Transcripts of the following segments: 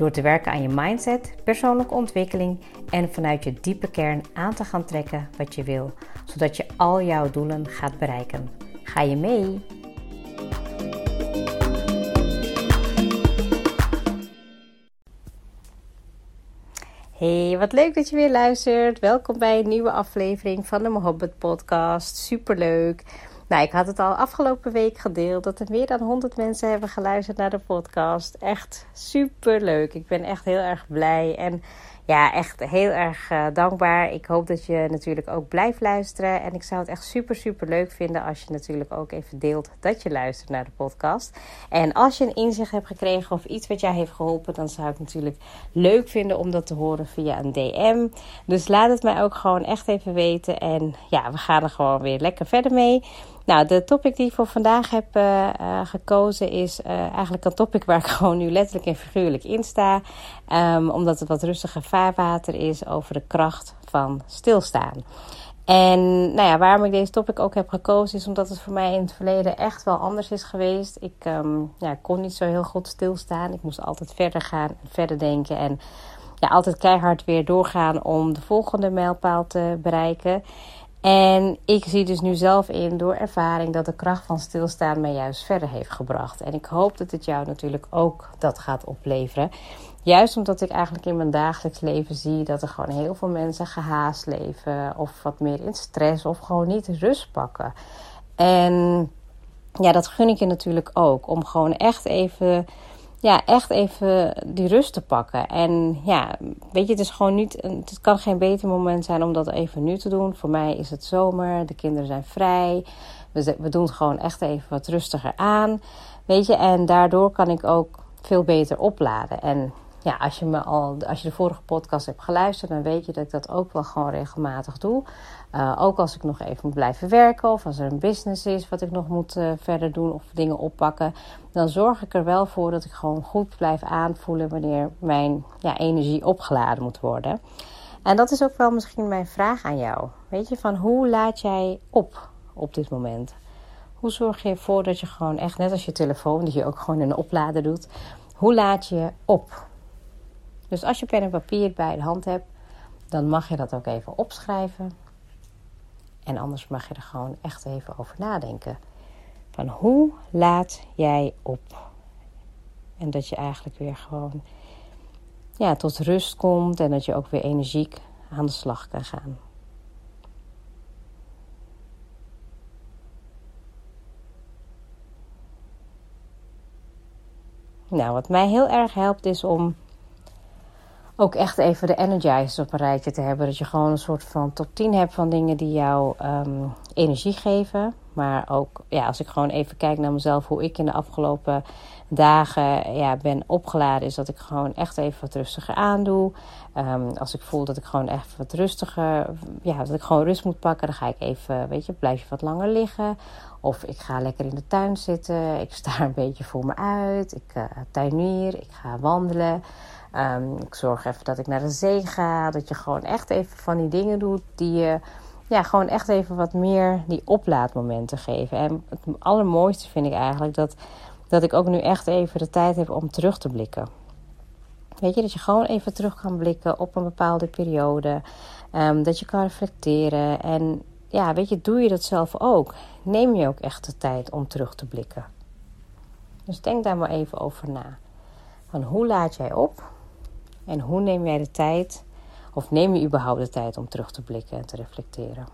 Door te werken aan je mindset, persoonlijke ontwikkeling en vanuit je diepe kern aan te gaan trekken wat je wil, zodat je al jouw doelen gaat bereiken. Ga je mee? Hey, wat leuk dat je weer luistert. Welkom bij een nieuwe aflevering van de Mohabbat Podcast. Superleuk. Nou, ik had het al afgelopen week gedeeld dat er meer dan 100 mensen hebben geluisterd naar de podcast. Echt super leuk. Ik ben echt heel erg blij en ja, echt heel erg uh, dankbaar. Ik hoop dat je natuurlijk ook blijft luisteren. En ik zou het echt super, super leuk vinden als je natuurlijk ook even deelt dat je luistert naar de podcast. En als je een inzicht hebt gekregen of iets wat jij heeft geholpen, dan zou ik het natuurlijk leuk vinden om dat te horen via een DM. Dus laat het mij ook gewoon echt even weten. En ja, we gaan er gewoon weer lekker verder mee. Nou, de topic die ik voor vandaag heb uh, uh, gekozen is uh, eigenlijk een topic waar ik gewoon nu letterlijk en figuurlijk in sta. Um, omdat het wat rustiger vaarwater is over de kracht van stilstaan. En nou ja, waarom ik deze topic ook heb gekozen is omdat het voor mij in het verleden echt wel anders is geweest. Ik um, ja, kon niet zo heel goed stilstaan. Ik moest altijd verder gaan en verder denken. En ja, altijd keihard weer doorgaan om de volgende mijlpaal te bereiken. En ik zie dus nu zelf in door ervaring dat de kracht van stilstaan mij juist verder heeft gebracht. En ik hoop dat het jou natuurlijk ook dat gaat opleveren. Juist omdat ik eigenlijk in mijn dagelijks leven zie dat er gewoon heel veel mensen gehaast leven. Of wat meer in stress of gewoon niet rust pakken. En ja, dat gun ik je natuurlijk ook. Om gewoon echt even ja, echt even die rust te pakken. En ja, weet je, het is gewoon niet. Het kan geen beter moment zijn om dat even nu te doen. Voor mij is het zomer, de kinderen zijn vrij. We, we doen het gewoon echt even wat rustiger aan. Weet je, en daardoor kan ik ook veel beter opladen. En ja, als je, me al, als je de vorige podcast hebt geluisterd, dan weet je dat ik dat ook wel gewoon regelmatig doe. Uh, ook als ik nog even moet blijven werken of als er een business is wat ik nog moet uh, verder doen of dingen oppakken, dan zorg ik er wel voor dat ik gewoon goed blijf aanvoelen wanneer mijn ja, energie opgeladen moet worden. En dat is ook wel misschien mijn vraag aan jou. Weet je, van hoe laat jij op op dit moment? Hoe zorg je ervoor dat je gewoon echt, net als je telefoon, die je ook gewoon een oplader doet, hoe laat je op? Dus als je pen en papier bij de hand hebt, dan mag je dat ook even opschrijven. En anders mag je er gewoon echt even over nadenken. Van hoe laat jij op? En dat je eigenlijk weer gewoon ja, tot rust komt en dat je ook weer energiek aan de slag kan gaan. Nou, wat mij heel erg helpt is om ook echt even de energizers op een rijtje te hebben. Dat je gewoon een soort van top 10 hebt van dingen die jou um, energie geven. Maar ook ja, als ik gewoon even kijk naar mezelf, hoe ik in de afgelopen dagen ja, ben opgeladen, is dat ik gewoon echt even wat rustiger aandoe. Um, als ik voel dat ik gewoon echt wat rustiger, ja, dat ik gewoon rust moet pakken, dan ga ik even, weet je, blijf je wat langer liggen. Of ik ga lekker in de tuin zitten. Ik sta een beetje voor me uit. Ik uh, tuinier. Ik ga wandelen. Um, ik zorg even dat ik naar de zee ga. Dat je gewoon echt even van die dingen doet die je ja, gewoon echt even wat meer die oplaadmomenten geven. En het allermooiste vind ik eigenlijk dat, dat ik ook nu echt even de tijd heb om terug te blikken. Weet je, dat je gewoon even terug kan blikken op een bepaalde periode. Um, dat je kan reflecteren. En ja, weet je, doe je dat zelf ook? Neem je ook echt de tijd om terug te blikken? Dus denk daar maar even over na. Van hoe laat jij op? En hoe neem jij de tijd, of neem je überhaupt de tijd om terug te blikken en te reflecteren?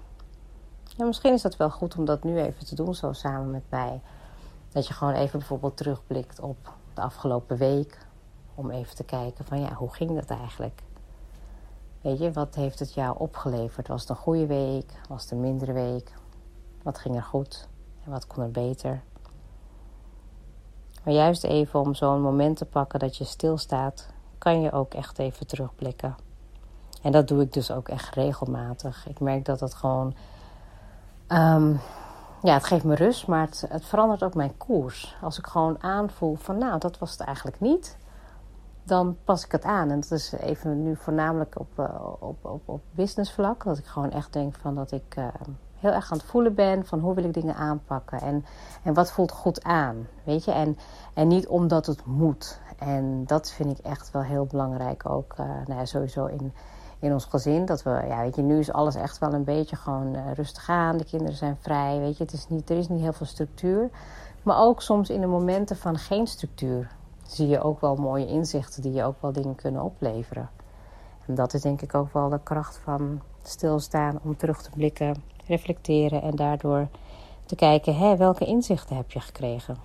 Ja, misschien is dat wel goed om dat nu even te doen, zo samen met mij. Dat je gewoon even bijvoorbeeld terugblikt op de afgelopen week. Om even te kijken van ja, hoe ging dat eigenlijk? Weet je, wat heeft het jou opgeleverd? Was het een goede week? Was het een mindere week? Wat ging er goed? En wat kon er beter? Maar juist even om zo'n moment te pakken dat je stilstaat kan je ook echt even terugblikken. En dat doe ik dus ook echt regelmatig. Ik merk dat dat gewoon. Ehm, ja, het geeft me rust, maar het, het, verandert ook mijn koers. Als ik gewoon aanvoel van, nou, dat was het eigenlijk niet, dan pas ik het aan. En dat is even nu voornamelijk op, uh, op, op, op businessvlak. Dat ik gewoon echt denk van dat ik uh, heel erg aan het voelen ben van hoe wil ik dingen aanpakken en, en wat voelt goed aan, weet je. En, en niet omdat het moet. En dat vind ik echt wel heel belangrijk ook, uh, nou ja, sowieso in in ons gezin. Dat we, ja, weet je, nu is alles echt wel een beetje gewoon uh, rustig aan. De kinderen zijn vrij, weet je. Het is niet, er is niet heel veel structuur. Maar ook soms in de momenten van geen structuur zie je ook wel mooie inzichten die je ook wel dingen kunnen opleveren. En dat is denk ik ook wel de kracht van stilstaan om terug te blikken, reflecteren en daardoor te kijken, hé, welke inzichten heb je gekregen?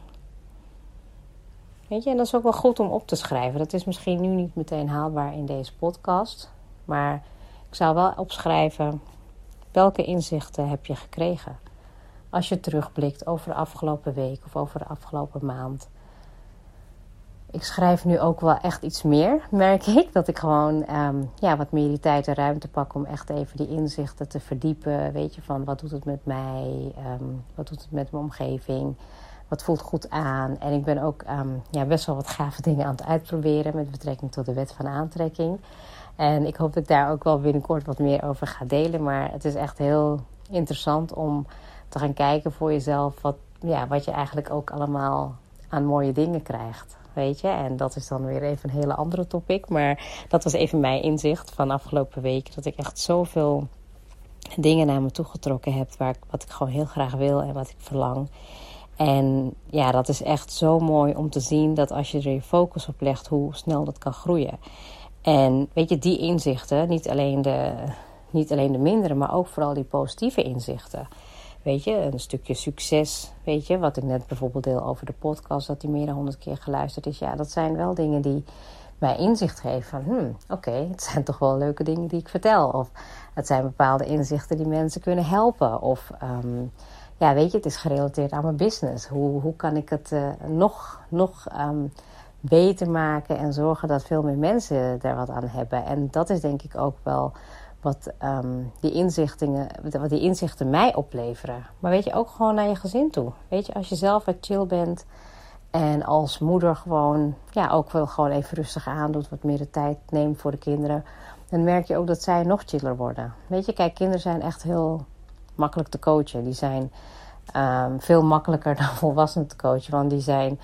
Weet je, en dat is ook wel goed om op te schrijven. Dat is misschien nu niet meteen haalbaar in deze podcast. Maar ik zou wel opschrijven welke inzichten heb je gekregen. Als je terugblikt over de afgelopen week of over de afgelopen maand. Ik schrijf nu ook wel echt iets meer, merk ik. Dat ik gewoon um, ja, wat meer die tijd en ruimte pak om echt even die inzichten te verdiepen. Weet je, van wat doet het met mij? Um, wat doet het met mijn omgeving? Wat voelt goed aan? En ik ben ook um, ja, best wel wat gave dingen aan het uitproberen met betrekking tot de wet van aantrekking. En ik hoop dat ik daar ook wel binnenkort wat meer over ga delen. Maar het is echt heel interessant om te gaan kijken voor jezelf wat, ja, wat je eigenlijk ook allemaal aan mooie dingen krijgt. Weet je, en dat is dan weer even een hele andere topic. Maar dat was even mijn inzicht van afgelopen week. Dat ik echt zoveel dingen naar me toe getrokken heb. Waar ik, wat ik gewoon heel graag wil en wat ik verlang. En ja, dat is echt zo mooi om te zien dat als je er je focus op legt, hoe snel dat kan groeien. En weet je, die inzichten, niet alleen de, niet alleen de mindere, maar ook vooral die positieve inzichten. Weet je, een stukje succes, weet je, wat ik net bijvoorbeeld deel over de podcast, dat die meer dan honderd keer geluisterd is. Ja, dat zijn wel dingen die mij inzicht geven van, hmm, oké, het zijn toch wel leuke dingen die ik vertel. Of het zijn bepaalde inzichten die mensen kunnen helpen. Of, um, ja, weet je, het is gerelateerd aan mijn business. Hoe, hoe kan ik het uh, nog, nog um, beter maken en zorgen dat veel meer mensen daar wat aan hebben. En dat is denk ik ook wel wat, um, die, inzichten, wat die inzichten mij opleveren. Maar weet je, ook gewoon naar je gezin toe. Weet je, als je zelf wat chill bent en als moeder gewoon, ja, ook wel gewoon even rustig aandoet, wat meer de tijd neemt voor de kinderen, dan merk je ook dat zij nog chiller worden. Weet je, kijk, kinderen zijn echt heel makkelijk te coachen. Die zijn um, veel makkelijker dan volwassenen te coachen, want die zijn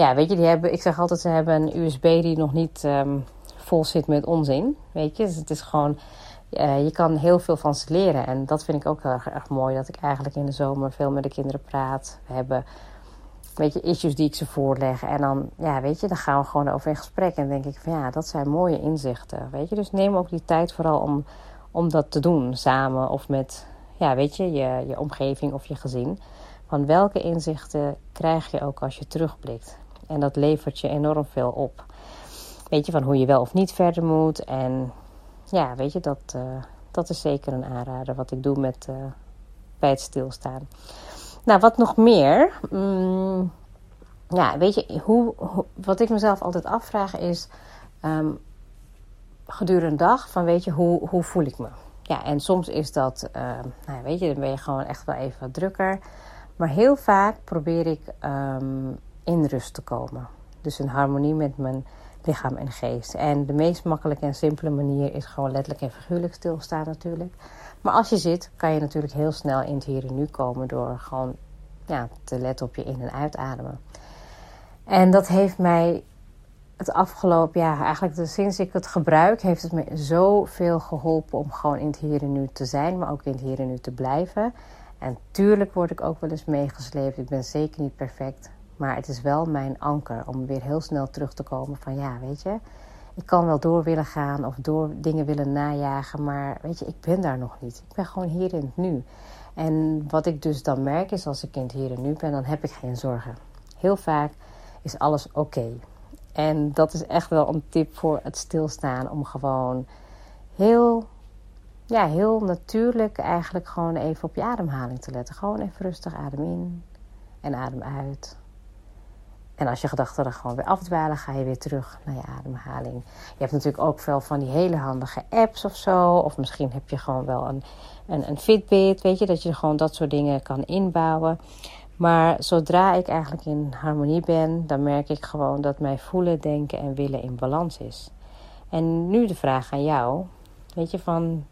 ja, weet je, die hebben, ik zeg altijd, ze hebben een USB die nog niet um, vol zit met onzin. Weet je, dus het is gewoon, uh, je kan heel veel van ze leren. En dat vind ik ook heel erg, erg mooi, dat ik eigenlijk in de zomer veel met de kinderen praat. We hebben, weet je, issues die ik ze voorleg. En dan, ja, weet je, dan gaan we gewoon over in gesprek. En denk ik van, ja, dat zijn mooie inzichten. Weet je, dus neem ook die tijd vooral om, om dat te doen, samen of met, ja, weet je, je, je omgeving of je gezin. Van welke inzichten krijg je ook als je terugblikt? En dat levert je enorm veel op. Weet je, van hoe je wel of niet verder moet. En ja, weet je, dat, uh, dat is zeker een aanrader wat ik doe met, uh, bij het stilstaan. Nou, wat nog meer? Mm, ja, weet je, hoe, wat ik mezelf altijd afvraag is... Um, gedurende een dag van, weet je, hoe, hoe voel ik me? Ja, en soms is dat, uh, nou, weet je, dan ben je gewoon echt wel even wat drukker. Maar heel vaak probeer ik um, in rust te komen. Dus in harmonie met mijn lichaam en geest. En de meest makkelijke en simpele manier is gewoon letterlijk en figuurlijk stilstaan natuurlijk. Maar als je zit, kan je natuurlijk heel snel in het hier en nu komen door gewoon ja, te letten op je in- en uitademen. En dat heeft mij het afgelopen jaar, eigenlijk sinds ik het gebruik, heeft het me zoveel geholpen om gewoon in het hier en nu te zijn, maar ook in het hier en nu te blijven. En tuurlijk word ik ook wel eens meegesleept. Ik ben zeker niet perfect. Maar het is wel mijn anker om weer heel snel terug te komen van ja, weet je, ik kan wel door willen gaan of door dingen willen najagen, maar weet je, ik ben daar nog niet. Ik ben gewoon hier in het nu. En wat ik dus dan merk is als ik in het hier en nu ben, dan heb ik geen zorgen. Heel vaak is alles oké. En dat is echt wel een tip voor het stilstaan om gewoon heel, ja, heel natuurlijk eigenlijk gewoon even op je ademhaling te letten. Gewoon even rustig adem in en adem uit. En als je gedachten dan gewoon weer afdwalen, ga je weer terug naar je ademhaling. Je hebt natuurlijk ook veel van die hele handige apps of zo. Of misschien heb je gewoon wel een, een, een Fitbit, weet je, dat je gewoon dat soort dingen kan inbouwen. Maar zodra ik eigenlijk in harmonie ben, dan merk ik gewoon dat mijn voelen, denken en willen in balans is. En nu de vraag aan jou. Weet je, van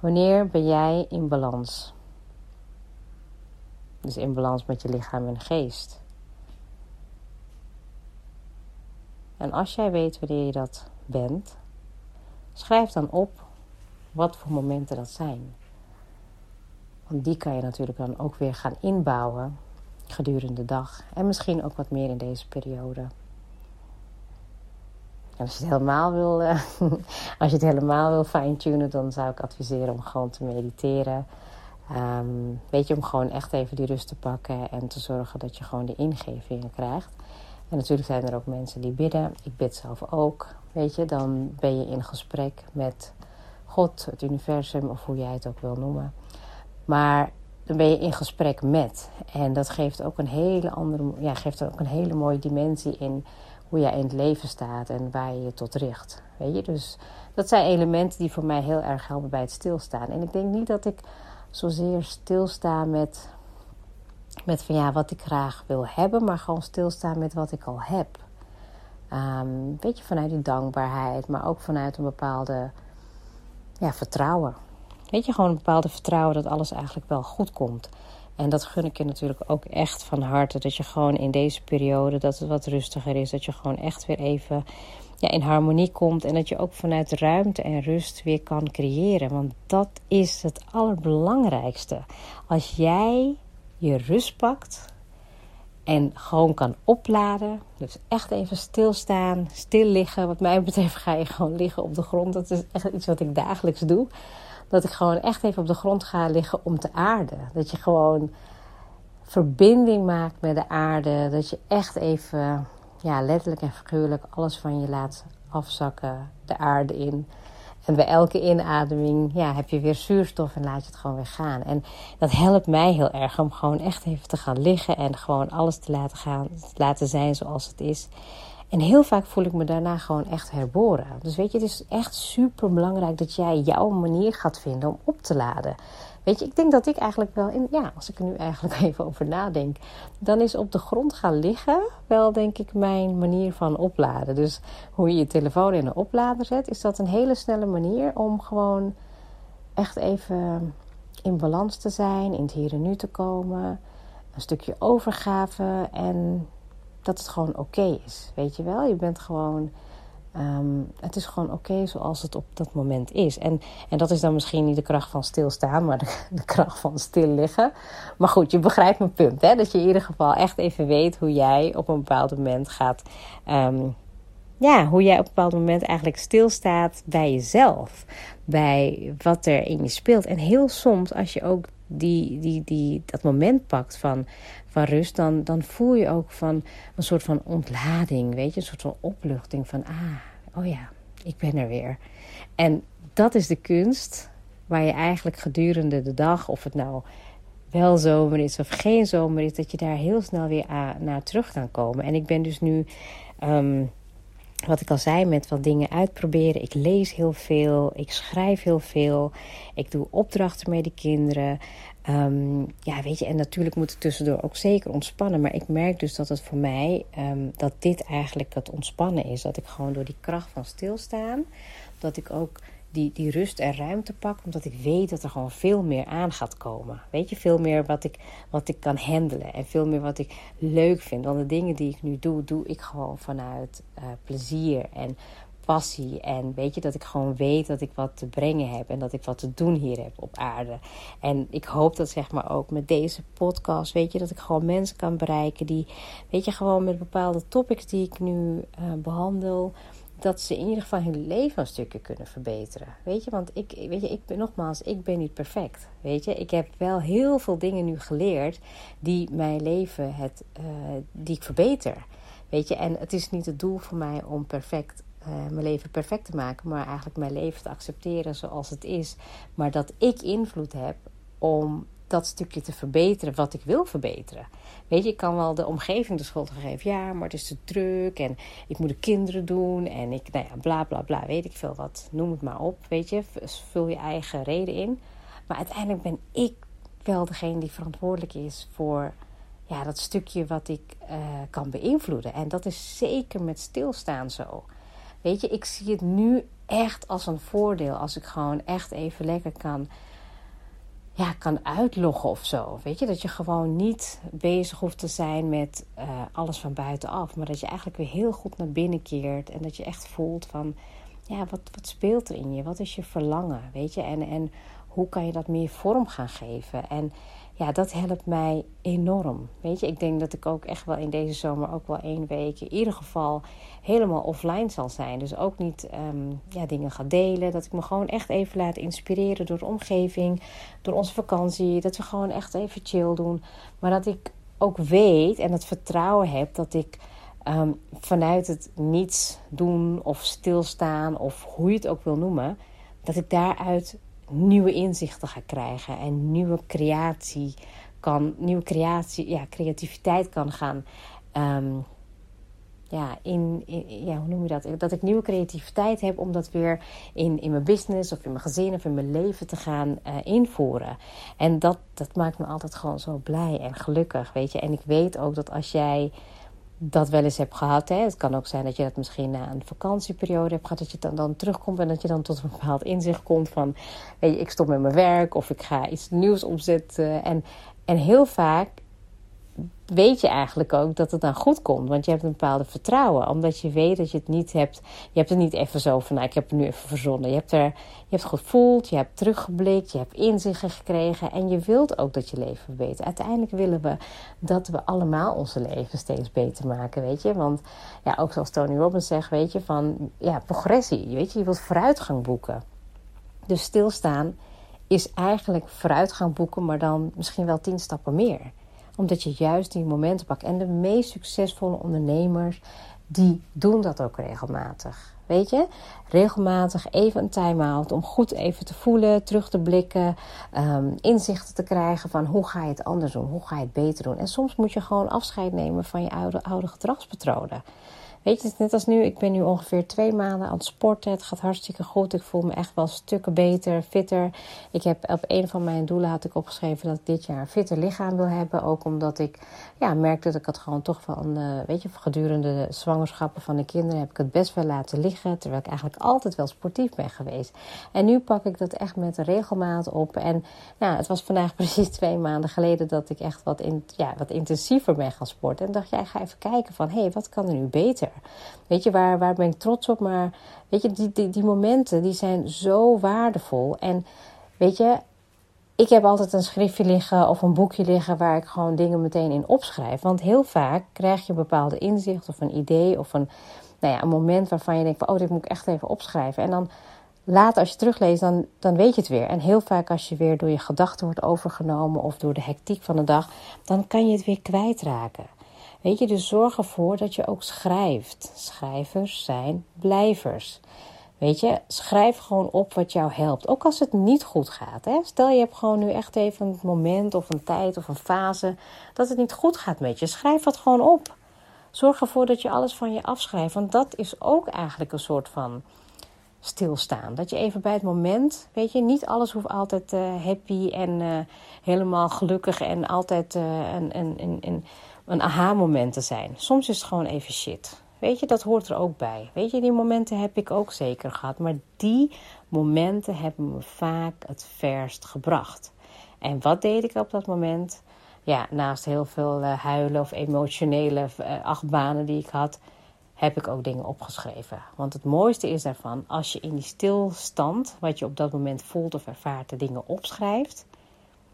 wanneer ben jij in balans? Dus in balans met je lichaam en geest. En als jij weet wanneer je dat bent, schrijf dan op wat voor momenten dat zijn. Want die kan je natuurlijk dan ook weer gaan inbouwen gedurende de dag. En misschien ook wat meer in deze periode. Als je het helemaal wil, uh, als je het helemaal wil fine-tunen, dan zou ik adviseren om gewoon te mediteren. Um, weet je, om gewoon echt even die rust te pakken en te zorgen dat je gewoon de ingevingen krijgt. En natuurlijk zijn er ook mensen die bidden. Ik bid zelf ook. Weet je, dan ben je in gesprek met God, het universum of hoe jij het ook wil noemen. Maar dan ben je in gesprek met. En dat geeft ook een hele andere, ja, geeft ook een hele mooie dimensie in hoe jij in het leven staat en waar je je tot richt. Weet je, dus dat zijn elementen die voor mij heel erg helpen bij het stilstaan. En ik denk niet dat ik zozeer stilsta met, met van ja, wat ik graag wil hebben, maar gewoon stilstaan met wat ik al heb. Um, weet je, vanuit die dankbaarheid, maar ook vanuit een bepaalde ja, vertrouwen. Weet je, gewoon een bepaalde vertrouwen dat alles eigenlijk wel goed komt. En dat gun ik je natuurlijk ook echt van harte. Dat je gewoon in deze periode, dat het wat rustiger is. Dat je gewoon echt weer even ja, in harmonie komt. En dat je ook vanuit ruimte en rust weer kan creëren. Want dat is het allerbelangrijkste. Als jij je rust pakt en gewoon kan opladen. Dus echt even stilstaan, stil liggen. Wat mij betreft ga je gewoon liggen op de grond. Dat is echt iets wat ik dagelijks doe dat ik gewoon echt even op de grond ga liggen om te aarden. Dat je gewoon verbinding maakt met de aarde. Dat je echt even, ja, letterlijk en figuurlijk alles van je laat afzakken, de aarde in. En bij elke inademing ja, heb je weer zuurstof en laat je het gewoon weer gaan. En dat helpt mij heel erg om gewoon echt even te gaan liggen en gewoon alles te laten gaan, te laten zijn zoals het is. En heel vaak voel ik me daarna gewoon echt herboren. Dus weet je, het is echt super belangrijk dat jij jouw manier gaat vinden om op te laden. Weet je, ik denk dat ik eigenlijk wel, in, ja, als ik er nu eigenlijk even over nadenk, dan is op de grond gaan liggen wel, denk ik, mijn manier van opladen. Dus hoe je je telefoon in een oplader zet, is dat een hele snelle manier om gewoon echt even in balans te zijn, in het hier en nu te komen, een stukje overgave en dat het gewoon oké is. Weet je wel? Je bent gewoon. Um, het is gewoon oké zoals het op dat moment is. En, en dat is dan misschien niet de kracht van stilstaan, maar de, kracht van stil liggen. Maar goed, je begrijpt mijn punt. Hè? Dat je in ieder geval echt even weet hoe jij op een bepaald moment gaat. Um, ja, hoe jij op een bepaald moment eigenlijk stilstaat bij jezelf. Bij wat er in je speelt. En heel soms, als je ook die, die, die, dat moment pakt van, van rust, dan, dan voel je ook van een soort van ontlading, weet je, een soort van opluchting van, ah, oh ja, ik ben er weer. En dat is de kunst waar je eigenlijk gedurende de dag, of het nou wel zomer is of geen zomer is, dat je daar heel snel weer naar terug kan komen. En ik ben dus nu. Um, wat ik al zei, met wat dingen uitproberen. Ik lees heel veel, ik schrijf heel veel, ik doe opdrachten met de kinderen. Um, ja, weet je, en natuurlijk moet het tussendoor ook zeker ontspannen. Maar ik merk dus dat het voor mij, um, dat dit eigenlijk het ontspannen is. Dat ik gewoon door die kracht van stilstaan, dat ik ook die, die rust en ruimte pak. Omdat ik weet dat er gewoon veel meer aan gaat komen. Weet je, veel meer wat ik, wat ik kan handelen. En veel meer wat ik leuk vind. Want de dingen die ik nu doe, doe ik gewoon vanuit uh, plezier en passie. En weet je, dat ik gewoon weet dat ik wat te brengen heb. En dat ik wat te doen hier heb op aarde. En ik hoop dat zeg maar ook met deze podcast, weet je, dat ik gewoon mensen kan bereiken die, weet je, gewoon met bepaalde topics die ik nu uh, behandel dat ze in ieder geval hun leven een stukje kunnen verbeteren. Weet je, want ik, weet je, ik ben nogmaals, ik ben niet perfect. Weet je, ik heb wel heel veel dingen nu geleerd die mijn leven, het, uh, die ik verbeter. Weet je, en het is niet het doel voor mij om perfect uh, mijn leven perfect te maken, maar eigenlijk mijn leven te accepteren zoals het is. Maar dat ik invloed heb om dat stukje te verbeteren wat ik wil verbeteren. Weet je, ik kan wel de omgeving de schuld geven. Ja, maar het is te druk en ik moet de kinderen doen en ik, nou ja, bla bla bla, weet ik veel wat. Noem het maar op, weet je. Vul je eigen reden in. Maar uiteindelijk ben ik wel degene die verantwoordelijk is voor ja, dat stukje wat ik uh, kan beïnvloeden. En dat is zeker met stilstaan zo. Weet je, ik zie het nu echt als een voordeel als ik gewoon echt even lekker kan, ja, kan uitloggen of zo. Weet je, dat je gewoon niet bezig hoeft te zijn met uh, alles van buitenaf, maar dat je eigenlijk weer heel goed naar binnen keert en dat je echt voelt van, ja, wat, wat speelt er in je? Wat is je verlangen? Weet je, en, en hoe kan je dat meer vorm gaan geven? En ja, dat helpt mij enorm. Weet je, ik denk dat ik ook echt wel in deze zomer ook wel één week in ieder geval helemaal offline zal zijn. Dus ook niet um, ja, dingen ga delen. Dat ik me gewoon echt even laat inspireren door de omgeving, door onze vakantie. Dat we gewoon echt even chill doen. Maar dat ik ook weet en het vertrouwen heb dat ik um, vanuit het niets doen of stilstaan of hoe je het ook wil noemen, dat ik daaruit nieuwe inzichten ga krijgen en nieuwe creatie kan, nieuwe creatie, ja, creativiteit kan gaan. Um, ja, in, ja, hoe noem je dat? Dat ik nieuwe creativiteit heb om dat weer in, in mijn business of in mijn gezin of in mijn leven te gaan uh, invoeren. En dat, dat maakt me altijd gewoon zo blij en gelukkig, weet je. En ik weet ook dat als jij dat wel eens hebt gehad. Hè. Het kan ook zijn dat je dat misschien na een vakantieperiode hebt gehad. Dat je dan, dan terugkomt en dat je dan tot een bepaald inzicht komt van... Weet je, ik stop met mijn werk of ik ga iets nieuws opzetten. En, en heel vaak weet je eigenlijk ook dat het dan goed komt. Want je hebt een bepaalde vertrouwen. Omdat je weet dat je het niet hebt. Je hebt het niet even zo van, nou, ik heb het nu even verzonnen. Je hebt, er, je hebt gevoeld, je hebt teruggeblikt, je hebt inzichten gekregen. En je wilt ook dat je leven verbetert. Uiteindelijk willen we dat we allemaal onze leven steeds beter maken, weet je. Want ja, ook zoals Tony Robbins zegt, weet je, van ja, progressie. Weet je, je wilt vooruitgang boeken. Dus stilstaan is eigenlijk vooruitgang boeken, maar dan misschien wel tien stappen meer omdat je juist die momenten pakt. En de meest succesvolle ondernemers, die doen dat ook regelmatig. Weet je, regelmatig even een time-out om goed even te voelen, terug te blikken, um, inzichten te krijgen van hoe ga je het anders doen, hoe ga je het beter doen. En soms moet je gewoon afscheid nemen van je oude, oude gedragspatronen. Weet je, net als nu, ik ben nu ongeveer twee maanden aan het sporten. Het gaat hartstikke goed. Ik voel me echt wel stukken beter, fitter. Ik heb op een van mijn doelen had ik opgeschreven dat ik dit jaar een fitter lichaam wil hebben. Ook omdat ik ja, merkte dat ik het gewoon toch van, uh, weet je, gedurende de zwangerschappen van de kinderen heb ik het best wel laten liggen. Terwijl ik eigenlijk altijd wel sportief ben geweest. En nu pak ik dat echt met regelmaat op. En nou, het was vandaag precies twee maanden geleden dat ik echt wat, in, ja, wat intensiever ben gaan sporten. En dacht, jij ga even kijken van, hé, hey, wat kan er nu beter? Weet je, waar, waar ben ik trots op? Maar weet je, die, die, die momenten die zijn zo waardevol. En weet je, ik heb altijd een schriftje liggen of een boekje liggen waar ik gewoon dingen meteen in opschrijf. Want heel vaak krijg je bepaalde inzicht of een idee of een, nou ja, een moment waarvan je denkt van, oh, dit moet ik echt even opschrijven. En dan later als je terugleest, dan, dan weet je het weer. En heel vaak als je weer door je gedachten wordt overgenomen of door de hectiek van de dag, dan kan je het weer kwijtraken. Weet je, dus zorg ervoor dat je ook schrijft. Schrijvers zijn blijvers. Weet je, schrijf gewoon op wat jou helpt. Ook als het niet goed gaat. Hè? Stel je hebt gewoon nu echt even een moment of een tijd of een fase dat het niet goed gaat met je. Schrijf dat gewoon op. Zorg ervoor dat je alles van je afschrijft. Want dat is ook eigenlijk een soort van stilstaan. Dat je even bij het moment, weet je, niet alles hoeft altijd uh, happy en uh, helemaal gelukkig en altijd een, een, een, een een aha-moment te zijn. Soms is het gewoon even shit. Weet je, dat hoort er ook bij. Weet je, die momenten heb ik ook zeker gehad. Maar die momenten hebben me vaak het verst gebracht. En wat deed ik op dat moment? Ja, naast heel veel uh, huilen of emotionele uh, achtbanen die ik had, heb ik ook dingen opgeschreven. Want het mooiste is daarvan, als je in die stilstand, wat je op dat moment voelt of ervaart, de dingen opschrijft,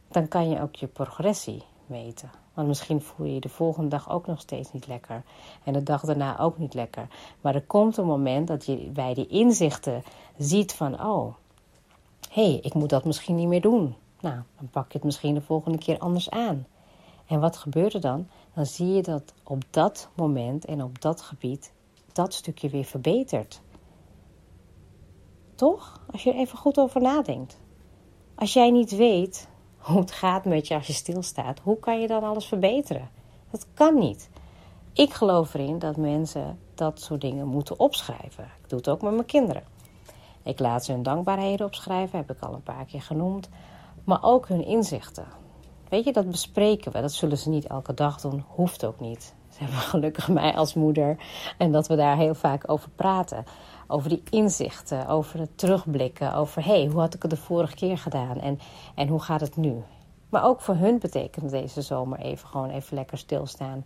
dan kan je ook je progressie meten. Want misschien voel je je de volgende dag ook nog steeds niet lekker. En de dag daarna ook niet lekker. Maar er komt een moment dat je bij die inzichten ziet van... oh, hé, hey, ik moet dat misschien niet meer doen. Nou, dan pak je het misschien de volgende keer anders aan. En wat gebeurt er dan? Dan zie je dat op dat moment en op dat gebied dat stukje weer verbetert. Toch? Als je er even goed over nadenkt. Als jij niet weet hoe het gaat met je als je stilstaat, hoe kan je dan alles verbeteren? Dat kan niet. Ik geloof erin dat mensen dat soort dingen moeten opschrijven. Ik doe het ook met mijn kinderen. Ik laat ze hun dankbaarheden opschrijven, heb ik al een paar keer genoemd. Maar ook hun inzichten. Weet je, dat bespreken we. Dat zullen ze niet elke dag doen, hoeft ook niet. Ze hebben gelukkig mij als moeder en dat we daar heel vaak over praten. Over die inzichten, over het terugblikken, over hey, hoe had ik het de vorige keer gedaan en, en hoe gaat het nu? Maar ook voor hun betekent deze zomer even gewoon even lekker stilstaan.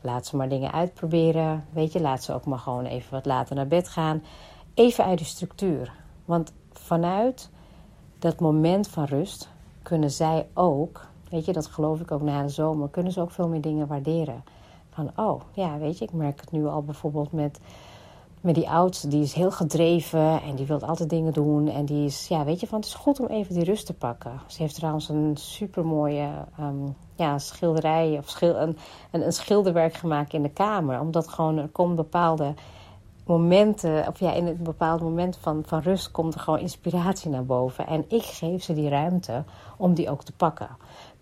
Laat ze maar dingen uitproberen. Weet je, laat ze ook maar gewoon even wat later naar bed gaan. Even uit de structuur. Want vanuit dat moment van rust kunnen zij ook, weet je, dat geloof ik ook na de zomer, kunnen ze ook veel meer dingen waarderen. Van, oh ja, weet je, ik merk het nu al bijvoorbeeld met, met die oudste, die is heel gedreven en die wil altijd dingen doen. En die is, ja, weet je, van het is goed om even die rust te pakken. Ze heeft trouwens een super mooie um, ja, schilderij of een, een, een schilderwerk gemaakt in de kamer. Omdat gewoon er komt bepaalde momenten, of ja, in een bepaald moment van, van rust komt er gewoon inspiratie naar boven. En ik geef ze die ruimte om die ook te pakken.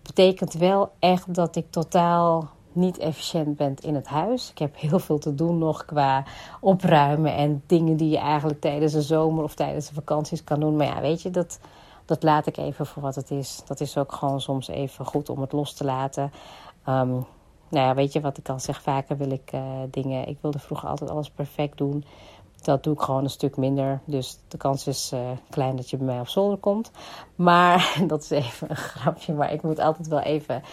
Betekent wel echt dat ik totaal niet efficiënt ben in het huis. Ik heb heel veel te doen nog qua opruimen en dingen die je eigenlijk tijdens de zomer of tijdens de vakanties kan doen. Maar ja, weet je, dat, dat laat ik even voor wat het is. Dat is ook gewoon soms even goed om het los te laten. Um, nou ja, weet je wat ik al zeg? Vaker wil ik uh, dingen. Ik wilde vroeger altijd alles perfect doen. Dat doe ik gewoon een stuk minder. Dus de kans is uh, klein dat je bij mij op zolder komt. Maar dat is even een grapje. Maar ik moet altijd wel even.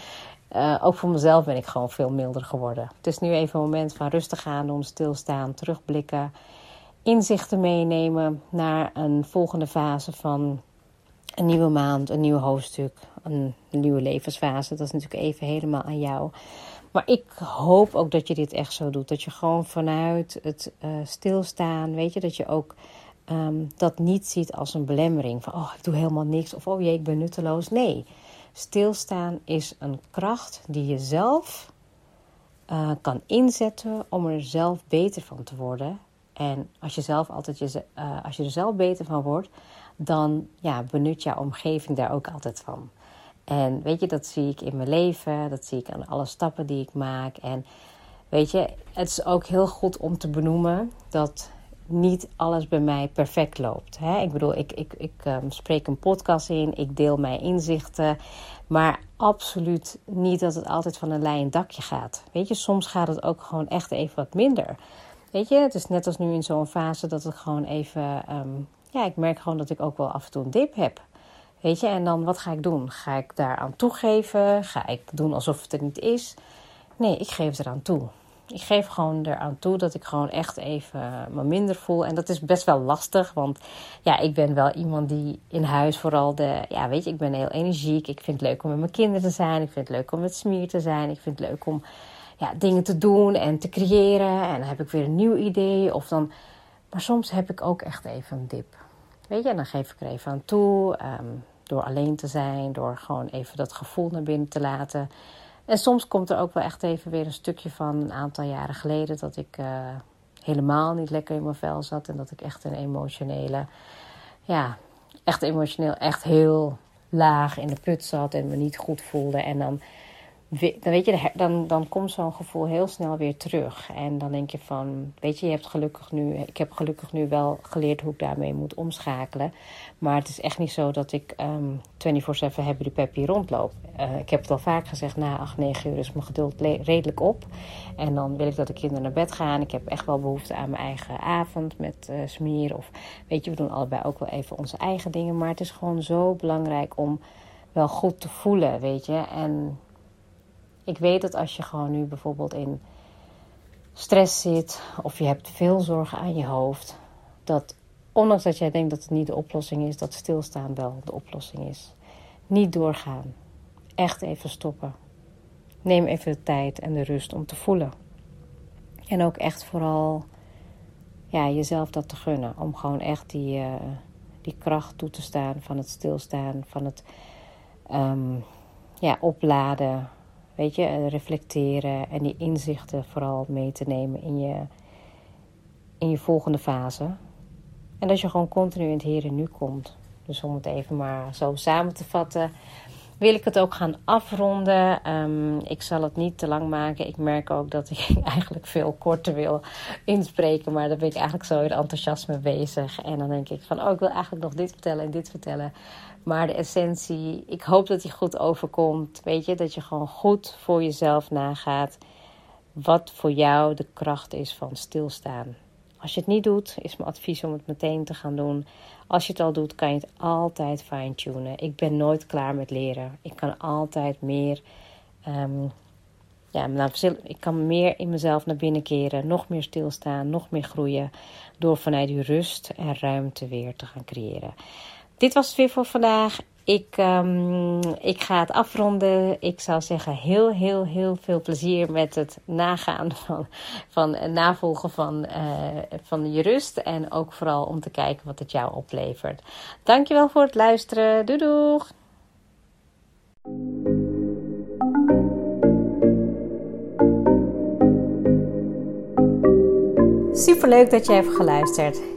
Uh, ook voor mezelf ben ik gewoon veel milder geworden. Het is nu even een moment van rustig gaan doen, stilstaan, terugblikken. Inzichten meenemen naar een volgende fase van een nieuwe maand, een nieuw hoofdstuk, een, nieuwe levensfase. Dat is natuurlijk even helemaal aan jou. Maar ik hoop ook dat je dit echt zo doet. Dat je gewoon vanuit het uh, stilstaan, weet je, dat je ook um, dat niet ziet als een belemmering. Van, oh, ik doe helemaal niks. Of, oh jee, ik ben nutteloos. Nee, stilstaan is een kracht die je zelf uh, kan inzetten om er zelf beter van te worden. En als je, zelf altijd je, uh, als je er zelf beter van wordt, dan ja, benut jouw omgeving daar ook altijd van. En weet je, dat zie ik in mijn leven, dat zie ik aan alle stappen die ik maak. En weet je, het is ook heel goed om te benoemen dat niet alles bij mij perfect loopt. Hè? Ik bedoel, ik, ik, ik um, spreek een podcast in, ik deel mijn inzichten, maar absoluut niet dat het altijd van een leien dakje gaat. Weet je, soms gaat het ook gewoon echt even wat minder. Weet je, het is net als nu in zo'n fase dat het gewoon even. Um, ja, ik merk gewoon dat ik ook wel af en toe een dip heb. Weet je, en dan wat ga ik doen? Ga ik daaraan toegeven? Ga ik doen alsof het er niet is? Nee, ik geef eraan toe. Ik geef gewoon eraan toe dat ik gewoon echt even me minder voel. En dat is best wel lastig, want ja, ik ben wel iemand die in huis vooral de... Ja, weet je, ik ben heel energiek. Ik vind het leuk om met mijn kinderen te zijn. Ik vind het leuk om met Smier te zijn. Ik vind het leuk om ja, dingen te doen en te creëren. En dan heb ik weer een nieuw idee. Of dan... Maar soms heb ik ook echt even een dip. Weet je, en dan geef ik er even aan toe. Um, door alleen te zijn, door gewoon even dat gevoel naar binnen te laten. En soms komt er ook wel echt even weer een stukje van een aantal jaren geleden dat ik uh, helemaal niet lekker in mijn vel zat. En dat ik echt een emotionele, ja, echt emotioneel, echt heel laag in de put zat en me niet goed voelde. En dan dan, weet je, dan, dan komt zo'n gevoel heel snel weer terug. En dan denk je van, weet je, je hebt gelukkig nu, ik heb gelukkig nu wel geleerd hoe ik daarmee moet omschakelen. Maar het is echt niet zo dat ik um, ehm, 24-7 happy peppy rondloop. Uh, ik heb het al vaak gezegd, na 8, 9 uur is mijn geduld redelijk op. En dan wil ik dat de kinderen naar bed gaan. Ik heb echt wel behoefte aan mijn eigen avond met uh. Of weet je, we doen allebei ook wel even onze eigen dingen. Maar het is gewoon zo belangrijk om wel goed te voelen, weet je. En ik weet dat als je gewoon nu bijvoorbeeld in stress zit of je hebt veel zorgen aan je hoofd, dat ondanks dat jij denkt dat het niet de oplossing is, dat stilstaan wel de oplossing is. Niet doorgaan. Echt even stoppen. Neem even de tijd en de rust om te voelen. En ook echt vooral ja, jezelf dat te gunnen. Om gewoon echt die, uh, die kracht toe te staan van het stilstaan, van het um, ja, opladen, Weet je, eh, reflecteren en die inzichten vooral mee te nemen in je, in je volgende fase. En dat je gewoon continu in het hier en nu komt. Dus om het even maar zo samen te vatten. wil ik het ook gaan afronden. Ehm, ik zal het niet te lang maken. Ik merk ook dat ik eigenlijk veel korter wil inspreken. Maar daar ben ik eigenlijk zo in enthousiasme bezig. En dan denk ik van, oh, ik wil eigenlijk nog dit vertellen en dit vertellen. Maar de essentie, ik hoop dat die goed overkomt. Weet je, dat je gewoon goed voor jezelf nagaat. Wat voor jou de kracht is van stilstaan. Als je het niet doet, is mijn advies om het meteen te gaan doen. Als je het al doet, kan je het altijd fine-tunen. Ik ben nooit klaar met leren. Ik kan altijd meer. Um, ja, nou, ik kan meer in mezelf naar binnen keren. Nog meer stilstaan, nog meer groeien. Door vanuit die rust en ruimte weer te gaan creëren. Dit was het weer voor vandaag. Ik, um, ik ga het afronden. Ik zou zeggen heel, heel, heel veel plezier met het nagaan van, van navolgen van, uh, van je rust. En ook vooral om te kijken wat het jou oplevert. Dankjewel voor het luisteren. Doei doeg! Super leuk dat je hebt geluisterd.